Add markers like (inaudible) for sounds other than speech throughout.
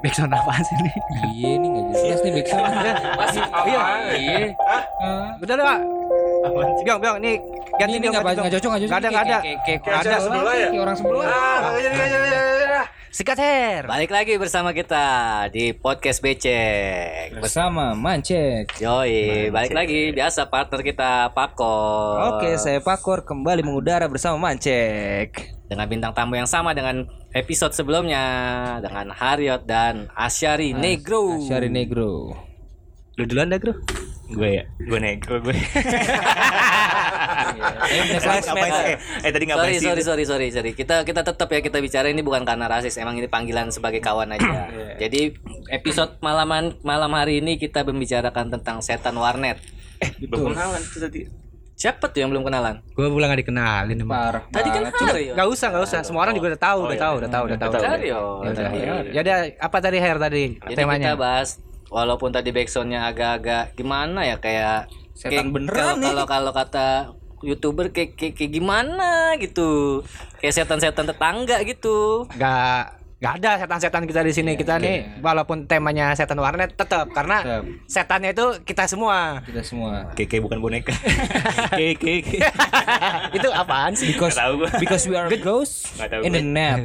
backsound apa sih ini? Iya nih nggak jelas nih backsound. (laughs) Masih Iya. Iya. Betul Pak. Biong, biong, ini ganti Ini biong. nggak cocok nggak cocok. Nggak ada, nggak ada. kayak- kayak acara sebelah ya? Orang sebelah. Ah, jadi jadi jadi. Sikat hair. Balik lagi bersama kita di podcast Becek. Bersama Mancek. Yoi, balik lagi biasa partner kita Pakor. Oke, saya Pakor kembali mengudara bersama Mancek. dengan bintang tamu yang sama dengan episode sebelumnya dengan Haryot dan Asyari Negro. Syari Negro. Lu duluan dah, Bro. Gue ya gue negro gue Eh, eh, eh tadi ngapain Sorry, sorry, sorry, sorry, sorry. Kita kita tetap ya kita bicara ini bukan karena rasis, emang ini panggilan sebagai kawan aja. Jadi episode malaman malam hari ini kita membicarakan tentang setan warnet. belum kenalan tuh tadi Siapa tuh yang belum kenalan? Gua belum nggak dikenalin. Parah. Tadi kan banget. Haryo. Gak usah, gak usah. Semua orang juga udah tahu, Oh, udah iya. tahu, udah tahu, udah tahu. Udah tahu. Ya udah. tadi. Ya udah, apa tadi hair tadi Jadi temanya? kita bahas walaupun tadi backsoundnya agak-agak gimana ya kayak Setan kayak- beneran kalau nih. kalau kalau kata youtuber kayak, kayak, kayak gimana gitu kayak setan-setan tetangga gitu Gak Gak ada setan-setan kita di sini. kita nih walaupun temanya setan warnet tetap karena Tetap. setannya itu kita semua. Kita semua. keke bukan boneka (laughs) keke (laughs) itu apaan sih? Because Nggak tahu gua. because we are ghosts Nggak tahu in the net.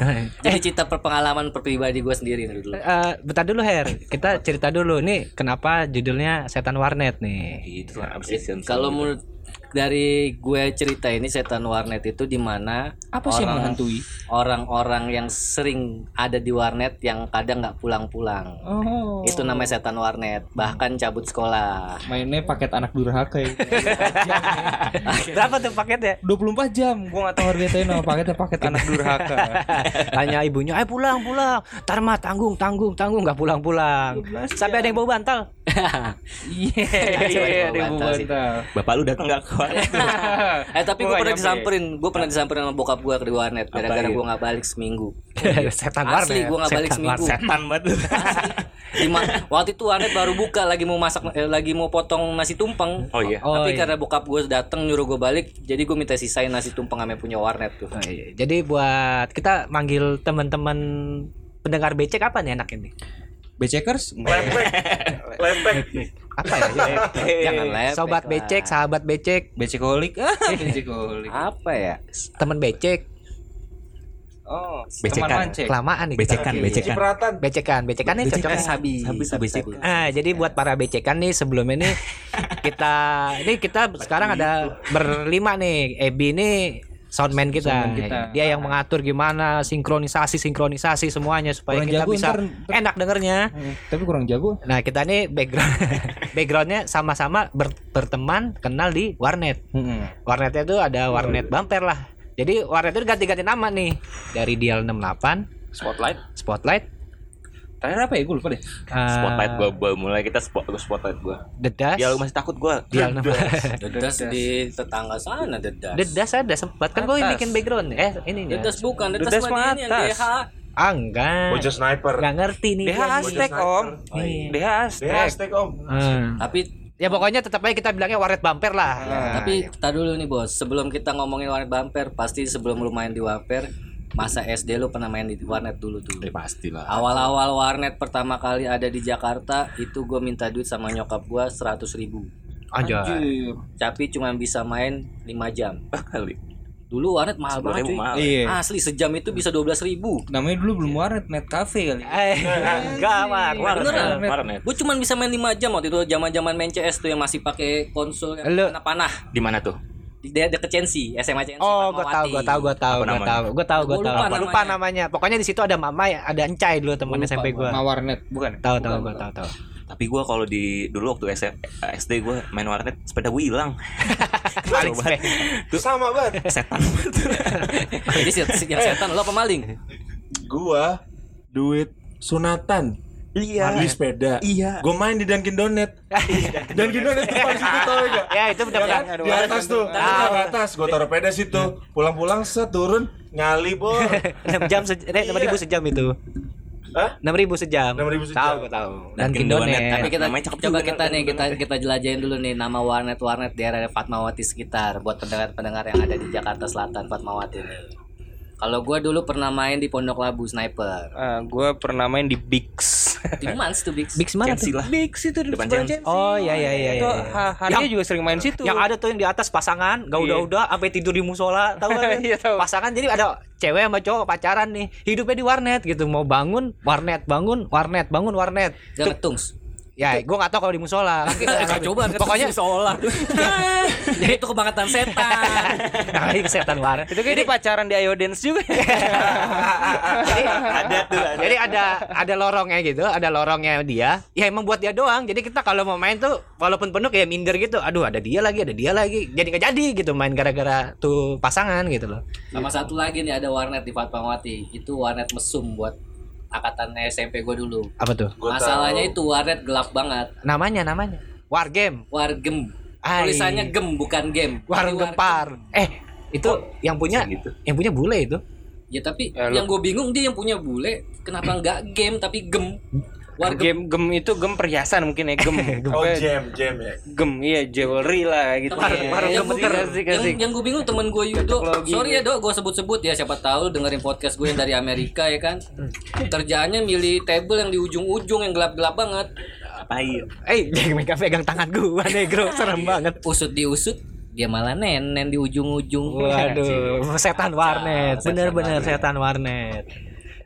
(laughs) jadi cerita perpengalaman pribadi gue sendiri nih dulu Eh, bentar dulu Her, kita cerita dulu nih kenapa judulnya setan warnet nih. itu apa sih kalau menurut dari gue cerita ini setan warnet itu di mana Apa sih yang menghantui? orang-orang yang sering ada di warnet yang kadang nggak pulang-pulang Oh. itu namanya setan warnet bahkan cabut sekolah Mainnya paket anak durhaka ya. (laughs) Berapa tuh paketnya? 24 jam. Gua nggak tahu harganya nama paketnya paket anak durhaka. (laughs) Tanya ibunya, "Ayo pulang, pulang." Tar mah tanggung, tanggung, tanggung nggak pulang-pulang. Sampai (laughs) ada yang bawa bantal. Iya, iya, dibawa ada yang bantal bawa sih. bantal. bapak lu datang nggak warnet (laughs) eh tapi gue Gua pernah disamperin gue pernah disamperin sama bokap gue ke warnet gara-gara gue nggak balik seminggu setan Asli, warnet. gua nggak balik Setan seminggu. setan banget (laughs) lu Di ma- waktu itu warnet baru buka lagi mau masak eh, lagi mau potong nasi tumpeng oh iya Oh, tapi iya. karena bokap gue datang nyuruh gue balik jadi gue minta sisain nasi tumpeng sama punya warnet tuh Oh, iya. Jadi buat kita manggil teman-teman pendengar becek apa nih enak ini? Becekers? (laughs) Lempek. Lempek. Apa ya? jangan lepek Sobat lah. becek, sahabat becek, Becekolik. Ah, (laughs) becekolik. apa ya teman becek, Oh, Becekan. kelamaan nih. becekan becekan Cipratan. Becekan, becekan nih cocoknya. sabi Sabi, sabi, sabi. Ah, jadi buat para becekan nih sebelum ini (laughs) kita ini kita sekarang ada berlima nih. Ebi ini soundman kita. Soundman kita. Dia yang mengatur gimana sinkronisasi sinkronisasi semuanya supaya Kurang kita jago, bisa ntar- ntar- enak dengernya. Eh, Tapi kurang jago. Nah, kita nih background (laughs) backgroundnya sama-sama ber- berteman kenal di warnet. Mm-mm. Warnetnya itu ada warnet bumper lah. Jadi warnet itu ganti-ganti nama nih. Dari Dial 68, spotlight Spotlight, Terakhir apa ya? Gue lupa deh. eh, spotlight gua, gua mulai kita spot gua spotlight gua Dedas, ya lu masih takut gua Dial 68. dedas di tetangga sana dedas Dedas ada sempat kan gue bikin background eh ini dedas bukan dedas, Dedas mah ini yang atas. DH Ah enggak. Bocah sniper. Enggak ngerti nih. DH. Aztek om. Iya. DH Dia Aztek. Aztek om. Hmm. tapi Ya pokoknya tetap aja kita bilangnya warnet bumper lah. Nah, Tapi kita dulu nih bos, sebelum kita ngomongin warnet bumper, pasti sebelum lu main di bumper, masa SD lu pernah main di warnet dulu tuh. pasti lah Awal-awal warnet pertama kali ada di Jakarta, itu gue minta duit sama nyokap gue 100 ribu. Aja. Anjir. Tapi cuma bisa main 5 jam. kali Dulu warnet mahal banget cuy. mahal Iya. Asli sejam itu bisa 12 ribu. Namanya dulu belum warnet, net cafe kali. Eh, enggak, Mak. Beneran? warnet Gue cuma bisa main 5 jam waktu itu zaman-zaman main CS tuh yang masih pakai konsol yang panah-panah. di mana tuh Di de- deket Censi, SMA Censi. Oh, gue tahu, gue tahu, gue tahu, Apa gue tahu, gue tahu, gue Gua tahu. lupa Lupa, namanya. namanya. Pokoknya di situ ada Mama, ya, ada Encai dulu teman Gua SMP gue. Ma warnet, bukan? Tahu, tahu, gue tahu, tahu. tapi gua kalau di dulu waktu SM, SD gua main warnet sepeda gua hilang (laughs) Paling. Itu sama banget. setan Jadi yang setan lo pemaling. Gua duit sunatan. Iya Beli sepeda. iya Gue main di Dunkin Donut. (laughs) Dunkin Donut tuh paling situ tau (laughs) ya? Ya, itu udah Ya kan? pernah. Di atas tuh, di atas. Gue taruh sepeda situ. Pulang-pulang set turun nyali bor. 6 (laughs) jam sejam, eh, 6 ribu sejam itu. Hah? 6 ribu sejam. 6.000 sejam. Tahu, gue tahu. Dan Dunkin'. Donut. Tapi kita Namanya cakep coba juga, kita nih kita kita jelajahin dulu nih nama warnet-warnet di area Fatmawati sekitar buat pendengar-pendengar yang ada di Jakarta Selatan Fatmawati nih. Kalau gua dulu pernah main di Pondok Labu Sniper. Ah, gua pernah main di Bix. Di Mans tuh Bix. Bix mana Chelsea tuh? lah. Bix itu di Depan Chelsea. Oh iya iya iya. Itu iya. ha- Haria Yang- juga sering main situ. Yang ada tuh yang di atas pasangan, gak udah-udah sampai tidur di musola, tahu kan? (laughs) Iya, tahu. Pasangan jadi ada cewek sama cowok pacaran nih, hidupnya di warnet gitu, mau bangun warnet, bangun warnet, bangun warnet. Dia ngetungs. Ya, gua nggak tahu kalau di musola. (laughs) Gak coba Pokoknya seolah. (laughs) Jadi itu kebangetan setan. (laughs) nah, ini kesehatan warnet. Itu kayak dia pacaran di Ayo Dance juga. jadi ada tuh jadi ada ada lorongnya gitu ada lorongnya dia ya emang buat dia doang jadi kita kalau mau main tuh walaupun penuh kayak minder gitu aduh ada dia lagi ada dia lagi jadi nggak jadi gitu main gara-gara tuh pasangan gitu loh Sama satu lagi nih ada warnet di Fatmawati. Itu warnet mesum buat angkatan SMP gue dulu. apa tuh Gua Masalahnya tahu. itu warnet gelap banget. namanya namanya wargame Wargem. Ai. Tulisannya gem bukan game. warung Jadi gempar eh itu yang punya gitu. yang punya bule itu Ya tapi lu- yang gue bingung dia yang punya bule kenapa nggak game tapi gem. Wargem. Game gem itu gem perhiasan mungkin ya gem. (laughs) Oh ya? jam jam ya. Gem iya jewelry lah gitu. Ya. warung yang gue gemeter. bingung, Asik, yang, yang gue bingung temen gue Yudo Teknologi. sorry ya dok gue sebut-sebut ya siapa tahu dengerin podcast gue yang dari Amerika ya kan kerjaannya milih table yang di ujung-ujung yang gelap-gelap banget Apa iya? eh jangan mereka pegang tangan gua negro (laughs) serem banget usut diusut dia malah nenen di ujung-ujung Waduh, setan warnet, bener-bener setan warnet.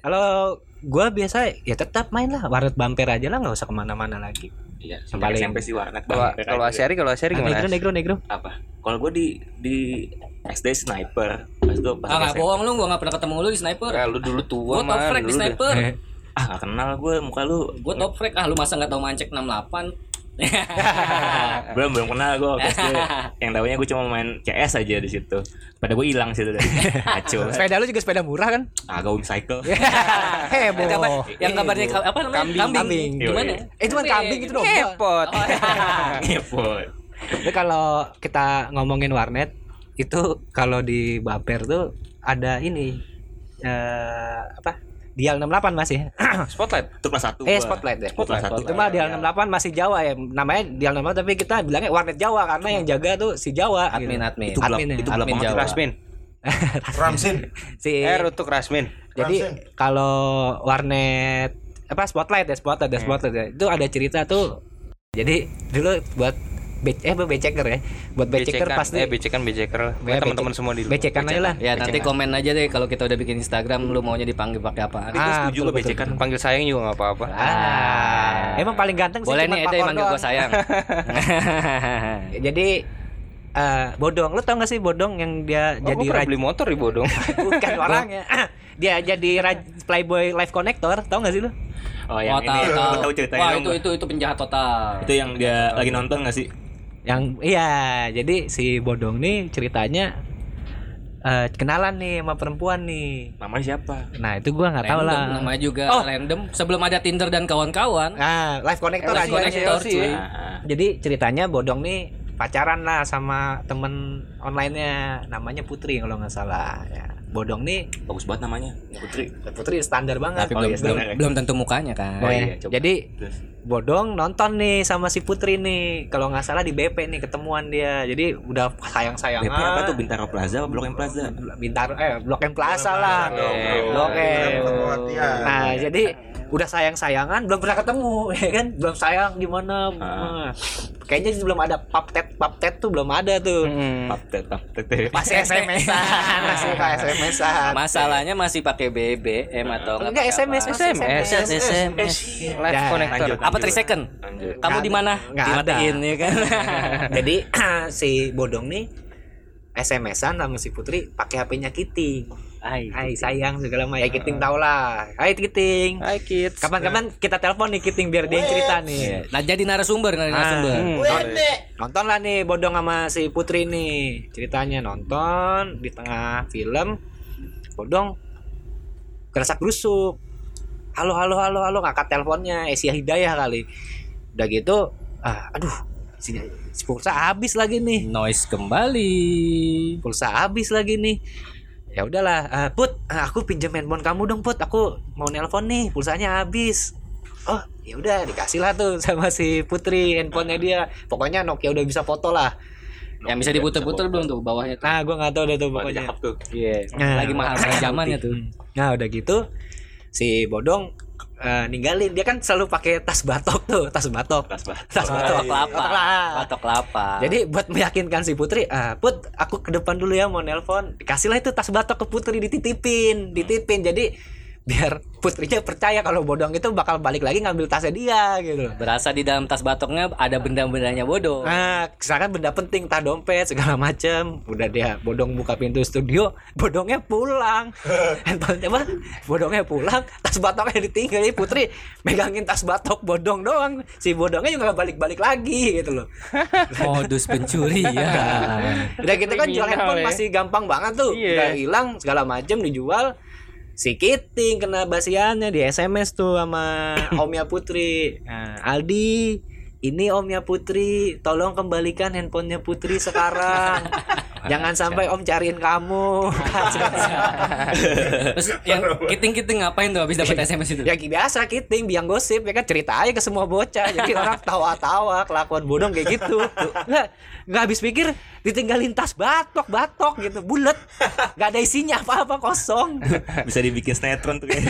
Kalau gua biasa ya tetap main lah warnet bumper aja lah nggak usah ke mana-mana lagi. Iya, Paling- sampai SMP sih warnet Kalau bang. kalau Asyari kalau Asyari Ah, gimana? negro, negro, negro. apa? Kalau gue di di SD sniper, pas itu pas ah bohong lu gue nggak pernah ketemu lu di sniper Ya, lu dulu tua gue top frag di sniper Ah gak kenal gue muka lu. gue top frag ah lu masa nggak tahu mancek 68 (laughs) belum belum kenal gue waktu SD. Yang tahunya gue cuma main CS aja di situ. Pada gue hilang situ dari (laughs) kacau. Sepeda lu juga sepeda murah kan? Agak wing cycle. (laughs) Heboh. yang, kabar, yang kabarnya ka- apa namanya Kambing. Kambing. gimana Eh, itu kan kambing itu dong. Kepot. Oh, Ngepot. Tapi kalau kita ngomongin warnet itu kalau di bumper tuh ada ini eh apa? Dial 68 masih. (coughs) Spotlight. Itu kelas 1 eh, Spotlight deh. Kelas satu. Itu mah Dial 68 masih Jawa ya. Namanya Dial 68 tapi kita bilangnya warnet Jawa karena yang jaga tuh si Jawa. admin gitu. admin Itu Admin ya. itu Admin. Jawa. Rasmin. (laughs) Ramsin. Si R untuk Rasmin. Jadi kalau warnet apa spotlight ya spotlight ya spotlight ya. Itu ada cerita tuh. Jadi dulu buat be eh buat beceker ya. Buat beceker pasti Eh, becekan beceker lah. Ya, Teman-teman semua di becekan aja lah. ya nanti komen aja deh kalau kita udah bikin Instagram lu maunya dipanggil pakai apaan Ah, setuju lo betul, becekan. Panggil sayang juga nggak apa-apa. Ah, emang paling ganteng sih boleh nih Ede Kor manggil gue sayang (laughs) Jadi eh bodong, lu tau gak sih bodong yang dia Oh, jadi gua pernah raj- beli motor di Bodong. (laughs) bukan (laughs) orangnya. dia jadi raj- Playboy Live Connector, tau gak sih lu? Oh oh yang tahu ini. tahu Gue tahu ceritanya. wah itu gua. itu itu penjahat total Itu yang dia lagi nonton gak sih? Yang iya, jadi si bodong nih ceritanya eh kenalan nih sama perempuan nih. Namanya siapa? Nah, itu gua nggak tahu lah. namanya juga Oh. random sebelum ada Tinder dan kawan-kawan Nah, Live Connector Live aja. Connector, sih. cuy. Nah, Jadi ceritanya bodong nih pacaran lah sama temen online-nya namanya Putri kalau nggak salah ya. Bodong nih bagus banget namanya. Putri. Putri standar banget. tapi Oh, belum, iya, belum, ya. belum tentu mukanya kan Oh, iya. iya, coba. Jadi Terus. Bodong nonton nih sama si Putri nih. Kalau nggak salah di BP nih ketemuan dia. Jadi udah sayang-sayangan. BP apa tuh Bintaro Plaza apa Blok M Plaza? Bintaro eh Blok M Plaza lah. dong, bro. Blok M. Nah, jadi udah sayang-sayangan belum pernah ketemu (laughs) ya kan? Belum sayang gimana? Ah. Kayaknya sih belum ada paptet paptet tuh belum ada tuh. Hmm. Update update. Masih (laughs) SMS-an, masih kayak (laughs) SMS-an. masalahnya masih pakai BBM atau nggak Enggak SMS, apa. SMS. SMS. Live Ya, connector. lanjut. apa 3 second Lanjut. kamu di mana Nggak ada. dimatiin ya kan Jadi (clears throat) si Bodong nih SMS-an sama si Putri pakai HP-nya Kiting. Hai. Hai sayang segala macam. Ya Kiting tau lah. Hai Kiting. Hai kids. Kapan-kapan kita telepon nih Kiting biar dia yang cerita nih. nah jadi narasumber Ah. nggak narasumber Hmm. Nonton lah nih Bodong sama si Putri nih. Ceritanya nonton di tengah film. Bodong gerasak gerusuk. Halo halo halo halo ngangkat teleponnya Asia Hidayah kali. Udah gitu ah aduh si, si pulsa habis lagi nih. noise kembali pulsa habis lagi nih ya udahlah eh, put eh, aku pinjam handphone kamu dong put aku mau nelpon nih pulsanya habis oh ya udah dikasih lah tuh sama si Putri handphonenya dia pokoknya Nokia udah bisa foto lah Yang bisa diputer-puter belum tuh bawahnya tuh. Nah, gua nggak tahu deh tuh Pokoknya tuh. Iya. Nah, Lagi mahal zamannya tuh. Nah, udah gitu si Bodong eh, ninggalin dia kan selalu pakai tas batok tuh, tas batok. Tas bah. Tas batok Batok kelapa. Batok kelapa. Batok. Jadi buat meyakinkan si Putri, ah, Put, aku ke depan dulu ya mau nelpon. Kasihlah itu tas batok ke Putri dititipin, dititipin. Jadi biar Putrinya percaya kalau Bodong itu bakal balik lagi ngambil tasnya dia gitu. berasa di dalam tas batoknya ada benda-bendanya bodoh. Nah, misalkan benda penting, tah dompet segala macem. Udah dia bodong buka pintu studio, bodongnya pulang. (laughs) Handphone apa? Bodongnya pulang, tas batoknya ditinggal. Jadi Putri megangin tas batok bodong doang. Si bodongnya juga balik-balik lagi gitu loh. (laughs) Modus pencuri ya. Udah gitu kan jual handphone ya. masih gampang banget tuh. Iya. Udah hilang segala macem dijual. Si Kiting kena basiannya di SMS tuh sama (laughs) Omnya Putri. Nah, Aldi, ini Omnya Putri, tolong kembalikan handphonenya Putri sekarang. (laughs) Jangan (laughs) sampai Om cariin kamu. (laughs) Terus yang kiting-kiting ngapain tuh habis dapat SMS itu? ya biasa Kiting biang gosip ya kan cerita aja ke semua bocah. Jadi (laughs) orang tawa-tawa kelakuan bodong kayak gitu. Nggak, nggak habis pikir ditinggalin tas batok batok gitu bulat nggak ada isinya apa-apa kosong Bisa dibikin sinetron tuh kayak.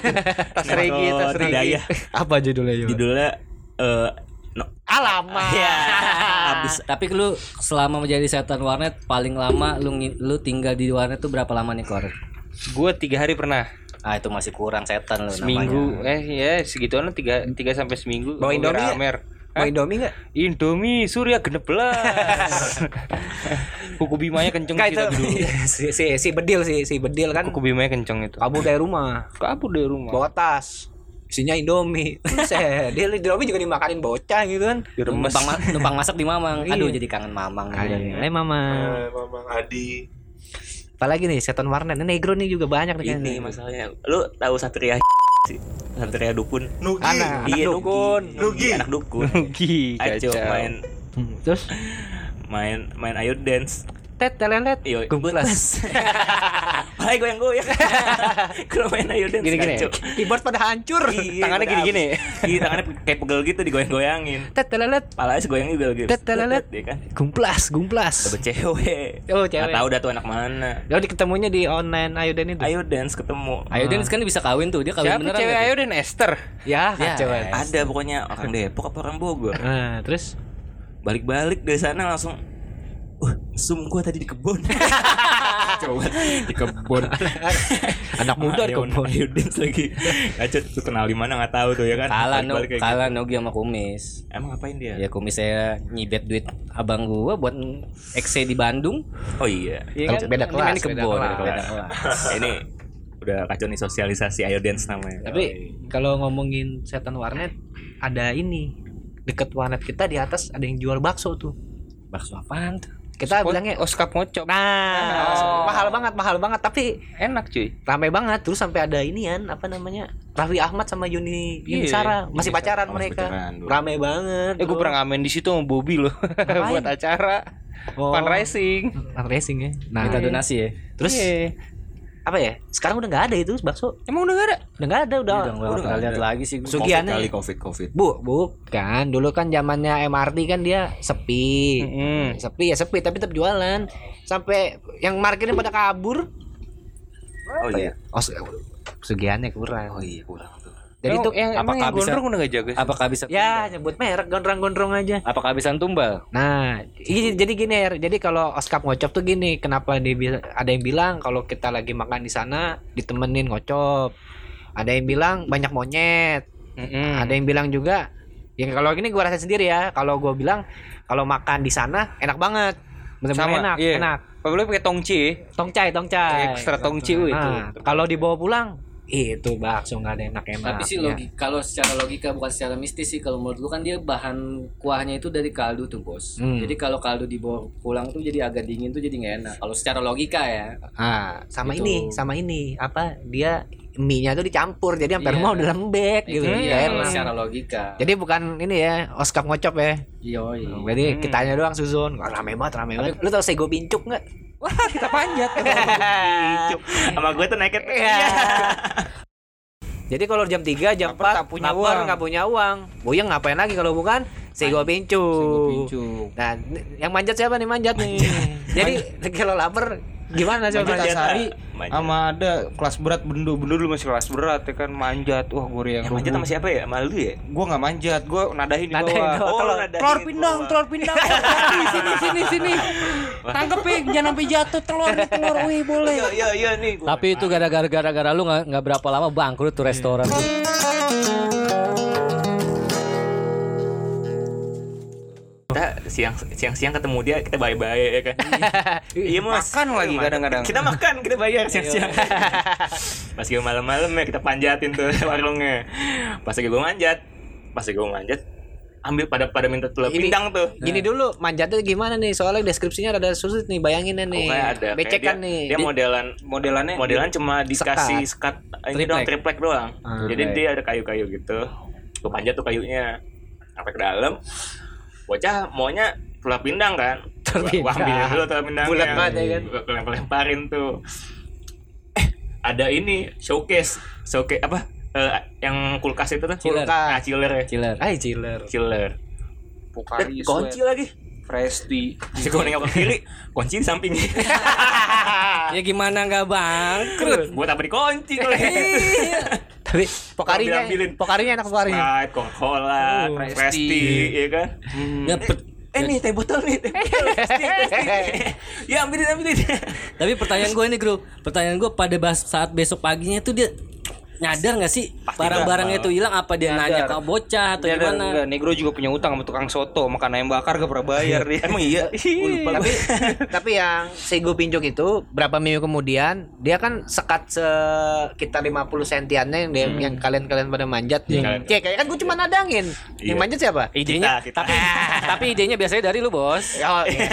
Tas Regi, tas Regi. Apa judulnya? Judulnya eh no, alamat Ya. Habis (laughs) tapi lu selama menjadi setan warnet paling lama lu lu tinggal di warnet tuh berapa lama nih Kor? Gue tiga hari pernah. Ah itu masih kurang setan lu Seminggu. namanya. Eh ya segituan tiga tiga sampai seminggu. Bawa Indomie? Amer. mau Indomie nggak Indomie Surya genep belas. (laughs) Kuku bimanya kenceng sih itu dulu. (laughs) si, si si bedil si si bedil kan Kuku bimanya kenceng itu. kabur dari rumah Kabur dari rumah. bawa tas isinya Indomie (laughs) Buset, dia Indomie juga dimakanin bocah gitu kan Diremes. Numpang, ma- numpang masak di Mamang. Aduh Iya. jadi kangen Mamang nih. Eh mama Eh, Mamang Adi. apalagi nih setan warnet ini negro nih juga banyak nih ini masalahnya. Lu tahu Satria (laughs) sih? Satria dukun. Nugi. Anak. Iya dukun. Nugi. Anak dukun. Rugi. Ayo main Hmm, terus main main ayo dance. Tet telelet Iyo, kumpulas Hai goyang-goyang. Kalau main ayo dance Gini-gini. kacau. keyboard pada hancur Iya, (laughs) Tangannya gini-gini. habis. Iya, tangannya kayak pegel gitu digoyang-goyangin. tet telelet Palanya segoyang juga gitu. Tet, telelet. Dia kan. gumplas gumplas Dapet cewek. oh cewek Nggak tahu dah tuh anak mana. Lo diketemunya di online ayo dan itu Ayo dance ketemu. Ayo Dennis kan bisa kawin tuh. Dia kawin Siapa beneran. cewek Ayo tuh? dan Esther? ya, Ya, cewek Ada pokoknya orang Depok apa orang Bogor. nah terus Balik-balik dari sana langsung Wah, sum gua tadi di kebun. (laughs) Coba di kebun. (laughs) anak muda di kebun Ayo dance lagi. Kacau tuh kenal di mana nggak tahu tuh ya kan. Kalah no, kayak kalah Nogi sama Kumis. gitu. Emang ngapain dia? Ya Kumis saya nyibet duit abang gua buat XC di Bandung. Oh iya. Iya Kalau beda Ini kelas, kan di beda kebun, kelas. beda kelas. (laughs) ini udah kacau nih sosialisasi ayo dance namanya. tapi kalau ngomongin setan warnet ada ini deket warnet kita di atas ada yang jual bakso tuh Bakso apaan tuh? Kita Spot- bilangnya Oh, skap ngocok. nah. Oh. mahal banget mahal banget. Tapi Enak cuy. ramai banget. Terus sampai ada inian apa namanya Raffi Ahmad sama Yuni Yuni Iya, Sara. Masih Yuni pacaran mereka. pacaran ramai banget Eh gue pernah ngamen di situ sama Bobby loh. (laughs) Buat acara. Oh. fundraising. fundraising ya? Nah. Minta donasi ya. terus? Iya. Apa ya sekarang udah nggak ada itu bakso Emang udah gak ada? udah nggak ada udah Udah nggak udah nggak lihat lagi sih. Sugiannya kali covid covid. Bu, bukan. Dulu kan zamannya MRT kan dia sepi. Mm-mm. Sepi ya sepi tapi tetap jualan. Sampai yang marketnya pada kabur. Oh iya. Oh, Su- Sugiannya kurang. Oh iya kurang Emang- tuh yang, apakah yang bisa- gondrong udah gak jaga sih? Apakah bisa ya nyebut merek gondrong-gondrong aja. Apakah bisa tumbal? Nah, i- jadi gini ya. Jadi kalau oskap ngocop tuh gini, kenapa dia ada yang bilang kalau kita lagi makan di sana ditemenin ngocop. Ada yang bilang banyak monyet. Mm-mm. Ada yang bilang juga yang kalau gini gua rasa sendiri ya. Kalau gua bilang kalau makan di sana enak banget. Bener-bener Sama, enak, iya. enak. Apalagi pakai tongci. Tongcai, tongcai. Ekstra tongci wih, itu. Nah, kalau dibawa pulang itu bakso nggak ada enak-enak. Tapi sih ya. logika kalau secara logika bukan secara mistis sih kalau menurut lu kan dia bahan kuahnya itu dari kaldu tuh bos. Hmm. Jadi kalau kaldu dibawa pulang tuh jadi agak dingin tuh jadi nggak enak. Kalau secara logika ya. Ah, sama Gitu. ini, sama ini apa dia mie-nya tuh dicampur jadi sampai Iya. rumah udah lembek Itu gitu. kalau enak. secara logika. Jadi bukan ini ya, oskap ngocop ya. Iya. iya. Jadi kitanya doang susun. Wah, rame banget, rame banget. Lu tau sego pincuk nggak? Wah kita panjat. (laughs) Sama gue tuh naked. Iya. Jadi kalau jam 3, jam Lapar 4 tak punya lapar, uang. nggak punya uang. Buyang ngapain lagi kalau bukan Sego pincuk. Pincuk. Nah, n- yang manjat siapa nih manjat nih? Jadi (laughs) kalau lapar gimana coba? Manjat Sari Manjat. sama ada kelas berat bendo bendo dulu masih kelas berat ya kan manjat wah gue yang Yang manjat sama siapa ya? Malu ya? gue nggak manjat gue nadahin di Nadahin bawah oh, Telur- nadahin telur pindang bawah. telur pindang (laughs) sini sini sini (laughs) tangkepin jangan sampai jatuh telur nih telur wih boleh Iya iya iya nih. Tapi itu gara-gara gara-gara lu nggak nggak berapa lama bangkrut tuh restoran. Siang siang siang ketemu dia kita bye bye ya kan? (laughs) Iya mas. Makan lagi Makan. kadang-kadang. kita makan kita bayar siang siang (laughs) pas gue malam malam ya kita panjatin tuh (laughs) warungnya. Pas lagi gue manjat pas lagi gue manjat ambil pada pada minta telur Ini- pindang tuh. Gini dulu manjatnya gimana nih? Soalnya deskripsinya rada susut nih bayanginnya nih. Ada Becekan dia, nih. dia Di- modelan modelannya? modelan cuma dikasih sekat ini doang triplek. doang. Ah, jadi dia ada kayu-kayu gitu. Gue panjat tuh kayunya sampai ke dalam bocah maunya telur pindang kan? Telur Gua- gua ambil pindang. dulu telur pindang Bulat banget ya kan? gue lempar-lemparin tuh. Eh ada ini showcase. Showcase apa? Eh, yang kulkas itu tuh? Chiller. nah chiller ya? Chiller. Ay, chiller. chiller. Pokari Eh, kunci lagi. Presti gue nengok ke kiri. Kunci di sampingnya (laughs) Ya gimana nggak bangkrut? buat apa dikunci kalau (laughs) Tapi pokarinya, pokarinya enak pokarinya. Sprite, Coca-Cola, Oh, Presti, Presti. ya kan? Ya, per- Eh nih teh botol nih, teh botol. (laughs) Presti, Presti. ya ambilin ambilin. tapi pertanyaan gue ini, Bro. Pertanyaan gue pada bas- saat besok paginya itu dia nyadar nggak sih barang-barangnya itu hilang apa dia nanya ke bocah atau Dia ada, gimana? enggak, Negro juga punya utang sama tukang soto makan ayam bakar gak pernah bayar (laughs) dia Emang iya? (laughs) Lupa tapi (laughs) tapi yang Sego Pincuk itu berapa minggu kemudian dia kan sekat sekitar 50 sentiannya yang dia, yang kalian-kalian pada manjat Iya. Cek kayak kan gue cuma nadangin. Yang Iya. manjat siapa? Idenya, Kita, kita. tapi tapi idenya biasanya dari lu, Bos. Oh, iya.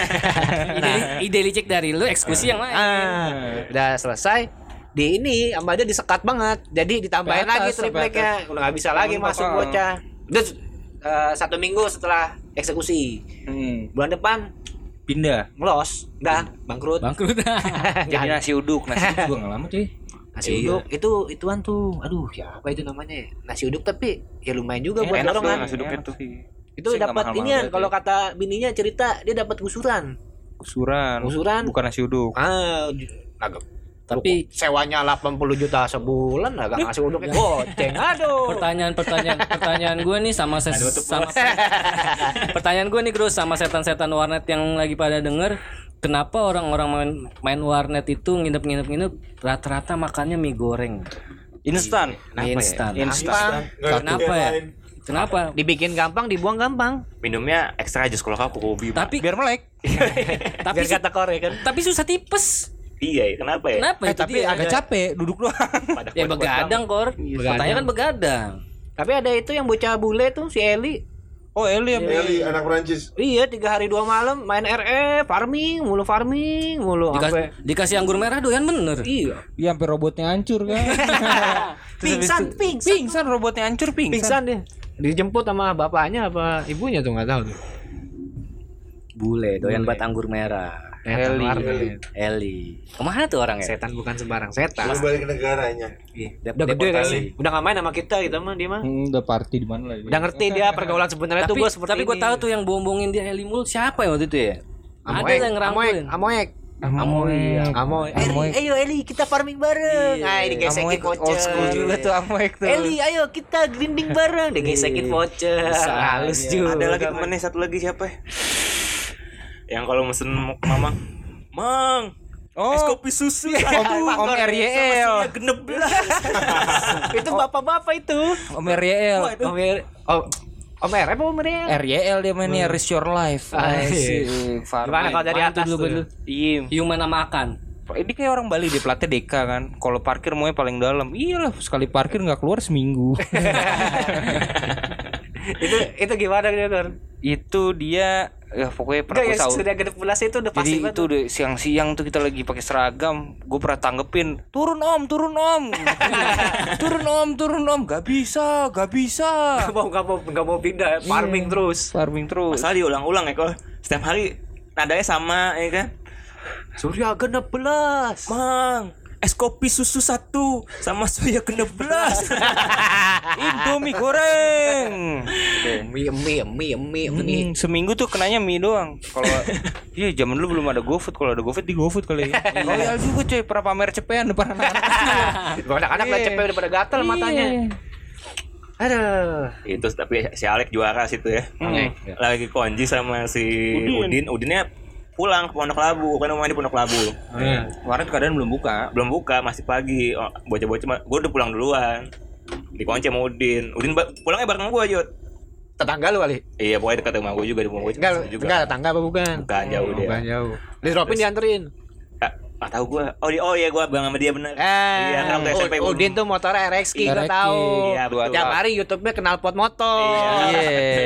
Ide, ide licik dari lu, eksekusi yang lain. ah, udah selesai di ini sama dia disekat banget. Jadi ditambahin lagi tripleknya udah nggak bisa lagi masuk apa? bocah. Udah eh, satu minggu setelah eksekusi. Hmm. bulan depan pindah. ngelos. Udah bangkrut. Bangkrut. (laughs) jadi nasi uduk nasi uduk juga nggak lama cuy. Nasi Iya. uduk. Itu ituan tuh. Aduh ya apa itu namanya? Ya? nasi uduk tapi ya lumayan juga buat enak dorongan. tuh nasi tuh. itu. Sih, nggak dapat inian banget kalau ya. kata bininya cerita dia dapat gusuran usuran Usuran. bukan nasi uduk. Ah agak Tapi sewanya 80 juta sebulan agak ngasih uduknya goceng aduh. Pertanyaan pertanyaan pertanyaan gue nih sama ses, tutup, sama (laughs) pertanyaan gue nih Bro sama setan-setan warnet yang lagi pada denger kenapa orang-orang main, main warnet itu nginep-nginep nginep rata-rata makannya mie goreng? Instan. Mie instan. Instan. Kenapa ya? kenapa? Dibikin gampang dibuang gampang. Minumnya ekstra jus kalau aku hobi. Tapi biar melek. (laughs) Tapi biar kata kore kan? tapi susah tipes Iya, ya, kenapa ya? kenapa? Eh itu tapi dia? agak capek duduk doang. (laughs) Pada ya begadang kor. Pertanyaan kan begadang. tapi ada itu yang bocah bule tuh si Eli. Oh Eli ya Eli. Anak Prancis. iya tiga hari dua malam main RE farming mulu farming mulu Dikas- sampai dikasih anggur merah doyan bener. Iya. Iya sampai robotnya hancur kan? (laughs) Pingsan pingsan. Pingsan robotnya hancur pingsan, pingsan dia. Dijemput sama bapaknya apa ibunya tuh nggak tahu tuh. Bule doyan buat anggur merah Setan Eli. warnet. Eli ke mana tuh orangnya setan bukan sembarang setan Lu balik ke negaranya. Iya, udah gede kali udah nggak main sama kita gitu mah dia mah Hmm, udah party di mana lagi udah ngerti dia pergaulan sebenarnya tuh gue seperti tapi gue ini. tahu tuh yang bombongin dia Eli mulu siapa ya waktu itu ya ada yang ngerangkulin Amoek. Amoy Amoy, Amoy. Eli, ayo Eli kita farming bareng. Ah, digesekin voucher. old school juga tuh Amoy tuh Eli, ayo kita grinding bareng. (laughs) Digesekin voucher. Halus juga. Ada lagi temennya satu lagi siapa ya? Yang kalau mesen mama, Mang, oh es kopi susu. Om, Om RYL genep belas. (laughs) itu bapak-bapak itu. Om RYL Om R- Oh, Om R apa Om R? RYL dia mainnya Risk Your Life Ah, iya. Asik, Farming. Gimana kalau dari atas dulu, dulu? Iya Human sama makan Ini kayak orang Bali dia platnya Deka kan Kalau parkir maunya paling dalam Iyalah sekali parkir nggak keluar seminggu (laughs) itu itu gimana gitu? Itu dia ya pokoknya pernah gue ya tahu sudah genep belas itu udah Jadi pasti itu banget. udah siang-siang tuh kita lagi pakai seragam, gue pernah tanggepin, turun om, turun om, (laughs) turun om, turun om, gak bisa, gak bisa, Nggak mau nggak mau nggak mau pindah farming terus. farming terus. Masalah diulang-ulang ya kok. Setiap hari nadanya sama ya kan. Surya genep belas. Mang, es kopi susu satu sama soya kena belas. (laughs) Indomie goreng. mie mie mie mie mie Hmm, seminggu tuh kenanya mie doang. Kalau (laughs) iya zaman dulu belum ada GoFood, kalau ada GoFood di GoFood kali ya. (laughs) Royal juga cuy, pernah pamer cepean depan anak-anak. anak-anak lah cepet udah pada gatel matanya aduh Itu tapi si Alek juara situ ya. Hmm. Lagi konji sama si Udin. Udinnya pulang ke Pondok Labu, kan rumahnya di Pondok Labu. Kemarin keadaan belum buka. Belum buka, masih pagi. Oh, bocah-bocah mah- gua udah pulang duluan. Dikunci sama Udin. Udin ba- pulangnya bareng gua, Jod. tetangga lu kali Iya, pokoknya dekat rumah gua juga di rumah gua enggak juga. enggak tetangga apa bukan Bukan jauh dia. bukan jauh di dropin dianterin Ah, ah, tahu gua. Oh, di, oh iya gua bang sama dia bener. Eh, Iya, kan waktu SMP U- Udin tuh motornya RX Ki, gua RX Ki. tahu. Iya, betul. Tiap hari YouTube-nya kenal pot motor. Iya.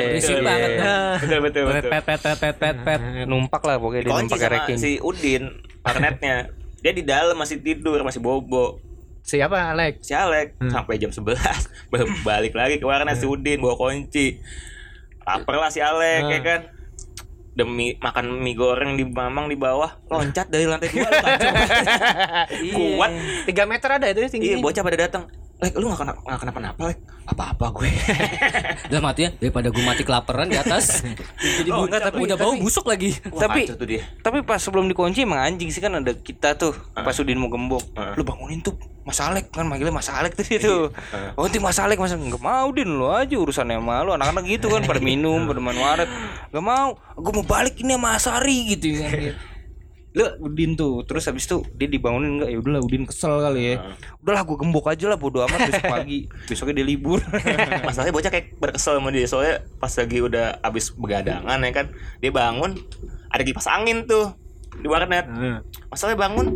Berisik Betul, banget iya. Betul betul betul. pet pet pet pet pet pet. Numpak lah pokoknya dia Dikunci numpak ranking. si Udin warnetnya. Dia di dalam masih tidur, masih bobo. Siapa Alex? Si Alek sampai jam 11 (laughs) baru balik lagi ke warnet si Udin bawa kunci. Laper lah si Alek ya kan. Demi makan mie goreng di Mamang di bawah loncat dari lantai dua kacau. (laughs) Kuat. 3 meter ada itu ya Iya, tingginya. bocah pada datang. Lek, lu gak kena gak kenapa-napa, Lek. Apa-apa gue. (laughs) Dalam hati ya daripada gue mati kelaparan di atas. (laughs) Jadi Oh, enggak, tapi- udah bau busuk lagi. Wah, Tapi- tuh dia. Tapi pas sebelum dikunci emang anjing sih kan ada kita tuh pas Udin mau gembok. Ah. Lu bangunin tuh Mas Alek kan manggilnya Mas Alek tuh itu. Oh nanti Mas Alek Mas enggak mau Din lu aja urusannya sama lu anak-anak gitu kan pada minum (laughs) pada main waret. Enggak mau. Gua mau balik ini sama Asari gitu kan. Lu Udin tuh terus habis itu dia dibangunin enggak ya udahlah Udin kesel kali ya. Udahlah gua gembok aja lah bodo amat besok pagi. (laughs) Besoknya dia libur. (laughs) Masalahnya bocah kayak berkesel sama dia soalnya pas lagi udah abis begadangan ya kan dia bangun ada kipas angin tuh di warnet masalahnya bangun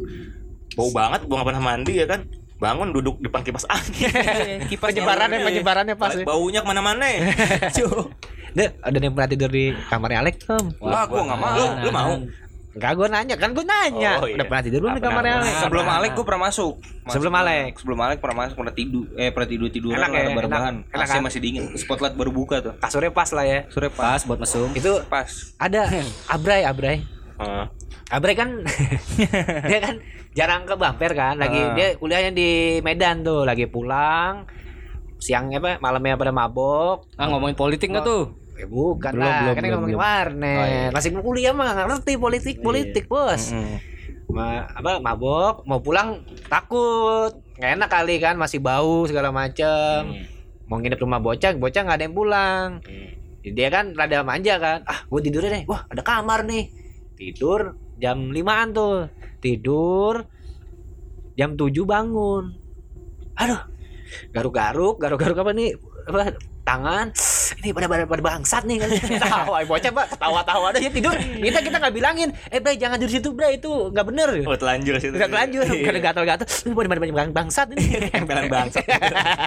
bau banget gua nggak pernah mandi ya kan bangun duduk depan kipas angin (laughs) kipas Penyebarannya penyebarannya pas. ya. baunya ke mana-mana ya Deh, ada yang pernah tidur di kamarnya Alex belum? Wah, gua enggak mau. lu, lu mau Enggak, gue nanya kan gue nanya. Oh, iya. Udah pernah tidur belum di pernah. Alex? Sebelum Alek gue pernah masuk. Sebelum Alek? Sebelum Alek pernah masuk, pernah tidur, eh pernah tidur tiduran Enak ya, rebahan. AC kan? masih dingin. Spotlight baru buka tuh. Kasurnya pas lah ya. Sore Pas buat mesum. Itu pas. ada (laughs) Abrai, Abrai. Heeh. Abrai kan (laughs) dia kan jarang ke Bamper kan, lagi Ah. dia kuliahnya di Medan tuh, lagi pulang siangnya apa malamnya pada mabok Ah ngomongin politik nggak tuh? Eh, bukan Belum, lah, belum, kan belum, ngomongin belum. warnet. Masih kuliah mah nggak ngerti politik, politik, Bos. Mm. Ma, apa mabok, mau pulang takut. Nggak enak kali kan, masih bau segala macem Mau nginep rumah bocah, bocah nggak ada yang pulang. Jadi Dia kan rada manja kan. Ah, gue tidurnya deh. Wah, ada kamar nih. Tidur jam 5-an tuh. Tidur jam 7 bangun. Aduh. Garuk-garuk, garuk-garuk apa nih? Apa tangan ini pada pada, pada bangsat nih (laughs) kan tawa bocah pak ketawa-tawa aja ya tidur kita kita nggak bilangin eh bre jangan di situ bre itu nggak bener oh telanjur Udah lanjut, Iya. karena gatal-gatal. Lu pada pada bang bangsat ini. (laughs) Empelan bangsat.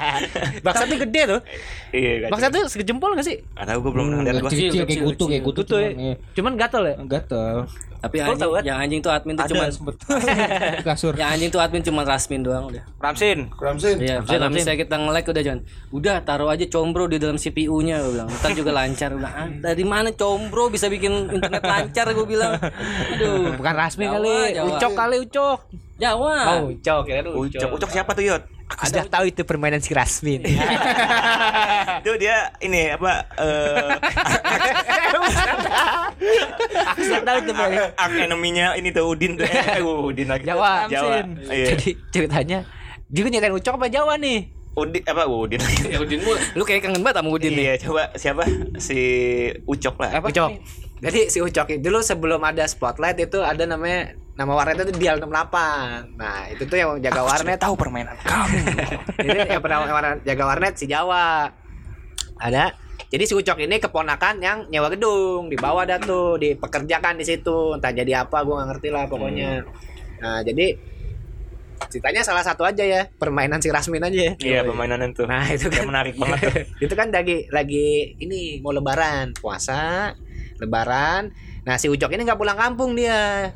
(laughs) bangsat tuh gede tuh. iya Bangsat tuh segejempol gak sih? Gak tau gue belum pernah lihat gua. Kecil kayak kutu kayak kutu Tuh. Cuman gatal ya. Gatel. Tapi Kau anjing, tahu kan? yang anjing tuh admin tuh Ada cuma kasur. yang anjing tuh admin cuma Rasmin doang udah. Ramsin. Ramsin. Iya, Ramsin, Ramsin. kita nge-like udah jangan. Udah taruh aja combro di dalam CPU-nya gue bilang. Ntar juga lancar gue bilang. Ah, dari mana combro bisa bikin internet lancar gue bilang. Aduh. Bukan Rasmi Jawa, kali, Jawa. Ucok kali Ucok. Jawa. Oh, Ucok ya tuh. Ucok, Ucok siapa tuh Yot? Aku sudah tahu itu permainan si Rasmin. itu (laughs) dia ini apa eh (laughs) (laughs) Aku sudah tahu itu permainan. eneminya ini tuh Udin tuh Udin lagi Jawa. Jawa iya Jadi ceritanya dia nyetain Ucok apa Jawa nih? Udin apa Udin lagi (laughs) Udin mulu. Lu kayak kangen banget sama Udin nih. iya coba siapa si Ucok lah Ucok. Jadi si Ucok itu dulu sebelum ada spotlight itu ada namanya nama warnet itu Dial 68. Nah, itu tuh yang jaga warnet tahu permainan (laughs) kamu. Jadi yang pernah warnet, jaga warnet si Jawa. Ada. Jadi si Ucok ini keponakan yang nyewa gedung, di bawah dah tuh, dipekerjakan di situ. Entah jadi apa, gua nggak ngerti lah pokoknya. Nah, jadi ceritanya salah satu aja ya, permainan si Rasmin aja. iya permainan itu Nah, itu kan menarik banget tuh (laughs) itu kan lagi lagi ini mau lebaran, puasa, lebaran. Nah, si Ucok ini nggak pulang kampung dia.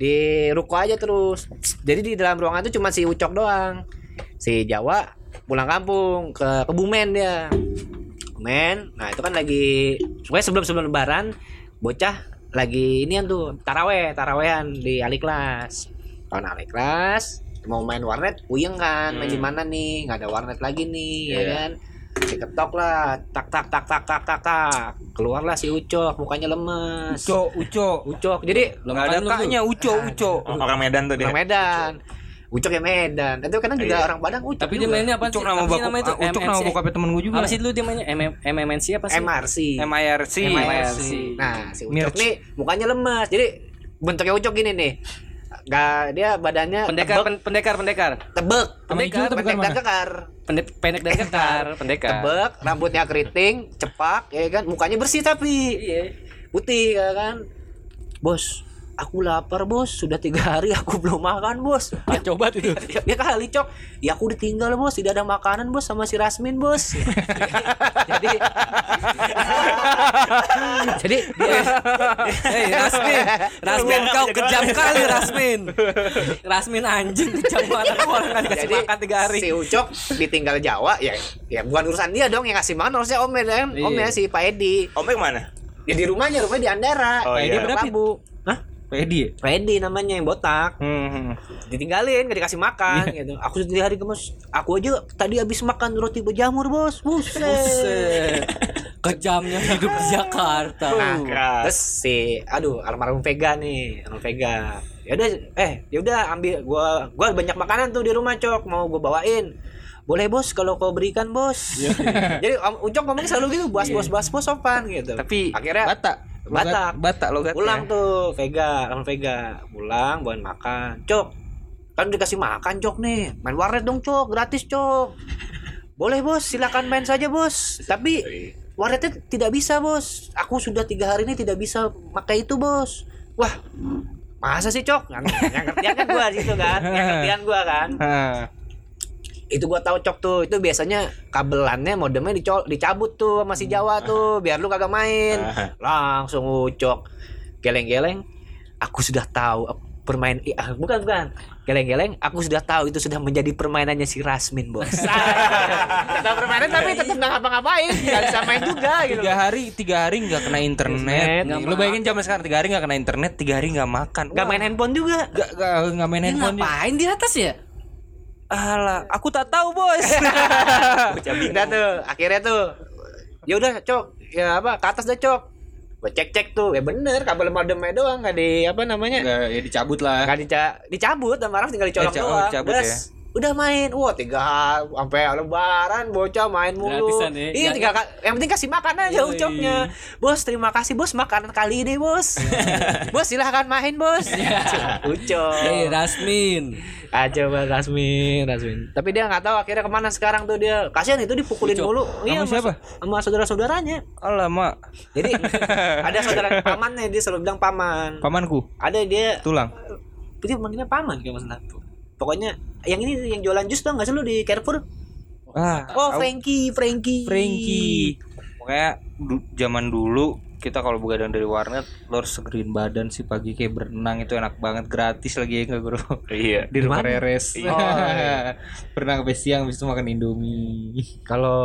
Di ruko aja terus. Jadi di dalam ruangan itu cuma si Ucok doang. Si Jawa pulang kampung ke Kebumen dia. Kebumen. Nah, itu kan lagi pokoknya sebelum sebelum lebaran bocah lagi ini tuh taraweh, tarawehan di Aliklas. Kawan Aliklas mau main warnet puyeng kan main di mana nih nggak ada warnet lagi nih ya Iya. kan diketok lah tak tak tak tak tak tak tak keluarlah si ucok mukanya lemes Uco, uco. ucok jadi Nggak ada kaknya uco, uco. Orang Medan tuh dia. orang Medan ucok ya Medan itu kadang juga Iya. orang Padang ucok Tapi dia juga. mainnya apa Ucok sih? nama Apa sih baku, namanya itu? ucok nama bokapnya temen gue juga. Apa sih dulu dia mainnya MM MMNC apa sih? MRC MIRC. MIRC. nah si ucok Mirch. nih mukanya lemes jadi bentuknya ucok gini nih Gak dia badannya Pendekar tebek, pen- pendekar pendekar. tebek. Hijau tuh pendek dan kekar Pendek pendek dan kekar, (laughs) pendekar. tebek rambutnya keriting cepak ya kan? Mukanya bersih tapi. Iya. putih ya kan? Bos aku lapar bos. Sudah tiga hari aku belum makan bos. Ah, coba tuh. (laughs) ya, ya kali cok. Ya aku ditinggal bos. Tidak ada makanan bos sama si Rasmin bos. (laughs) Jadi (laughs) jadi dia Hei Rasmin, Rasmin kau kejam kali Rasmin. Rasmin anjing kejam banget. Orang kan dikasih jadi makan tiga hari. si Ucok ditinggal Jawa ya ya bukan urusan dia dong yang ngasih makan harusnya om kan om ya si Pak Edi. Omnya ke mana? ya di rumahnya rumahnya di Andara Oh, Pak iya. Edi berapa Pedi ya? Pak Edi namanya yang botak. Hmm. ditinggalin gak dikasih makan gitu. Aku sudah hari gemes aku aja tadi habis makan roti berjamur bos. Buset, Buset. Kejamnya hidup di Jakarta. nah terus si aduh almarhum Vega nih almarhum Vega. Ya udah eh ya udah ambil. Gua gua banyak makanan tuh di rumah cok. Mau gua bawain. Boleh bos kalau kau berikan bos. (laughs) Jadi om Ucok ngomongnya selalu gitu bos bos bos bos sopan gitu. Tapi akhirnya Batak. Batak. Batak lo pulang tuh Vega almarhum Vega pulang bawain makan cok kan dikasih makan cok nih main warnet dong cok gratis cok boleh bos silakan main saja bos tapi warnetnya tidak bisa bos aku sudah tiga hari ini tidak bisa pakai itu bos wah masa sih cok yang, yang ngertian kan gua situ kan yang ngertian gua kan itu gua tahu cok tuh. Itu biasanya kabelannya modemnya dico- dicabut tuh sama si Jawa tuh biar lu kagak main. Langsung ucok geleng-geleng aku sudah tahu eh, permain ih, ah, bukan bukan. Geleng-geleng aku sudah tahu itu sudah menjadi permainannya si Rasmin bos. (laughs) Tetap permainan tapi tetap nggak ngapa-ngapain. Nggak bisa main juga gitu tiga hari tiga hari nggak kena internet. Lu bayangin zaman sekarang tiga hari nggak kena internet tiga hari nggak makan. Nggak main handphone juga. Nggak main handphone ngapain di atas ya? Alah aku tak tahu bos. (laughs) Udah tuh akhirnya tuh ya udah cok. Ya apa ke atas dah cok. Gue cek cek tuh ya bener kabel modemnya doang. Nggak di apa namanya? Nggak ya dicabut lah. Nggak dica dicabut dan marah tinggal dicolok Eh, oh, doang. dicabut Terus, ya. udah main. Wah tiga sampai lebaran bocah main mulu. Gratisan ya. iya tiga yang penting kasih makan aja Yoi. ucapnya bos terima kasih bos makanan kali ini bos. (laughs) Bos silahkan main bos. Ucap Hei Rasmin. Aja bang Rasmin Rasmin. Tapi dia nggak tahu akhirnya ke mana sekarang tuh dia. Kasihan itu dipukulin Ucok. mulu. Sama siapa? sama saudara saudaranya alah mak. Jadi ada saudara pamannya dia selalu bilang paman. Pamanku? Ada dia tulang. Dia manggilnya paman kayak mas pokoknya yang ini yang jualan jus tau nggak sih lu di Carrefour? Ah oh Frankie Frankie. Frankie. Pokoknya du- zaman dulu kita kalau begadang dari warnet lo harus segerin badan sih pagi kayak berenang itu enak banget gratis lagi ya nggak bro Iya. (laughs) di rumah? Reres Oh, iya. (laughs) berenang sampai siang habis itu makan indomie (laughs) kalau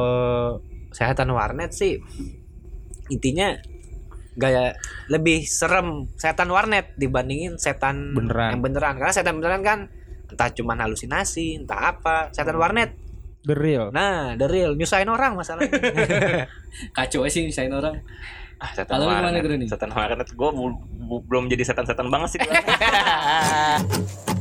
sehatan warnet sih intinya gaya lebih serem setan warnet dibandingin setan Beneran. yang beneran karena setan beneran kan entah cuman halusinasi entah apa setan warnet the real nah the real nyusahin orang masalahnya Kacau sih misain orang. Ah, setan Kalau gimana, warnet. Setan warnet gue belum jadi setan-setan banget sih. (laughs) (laughs)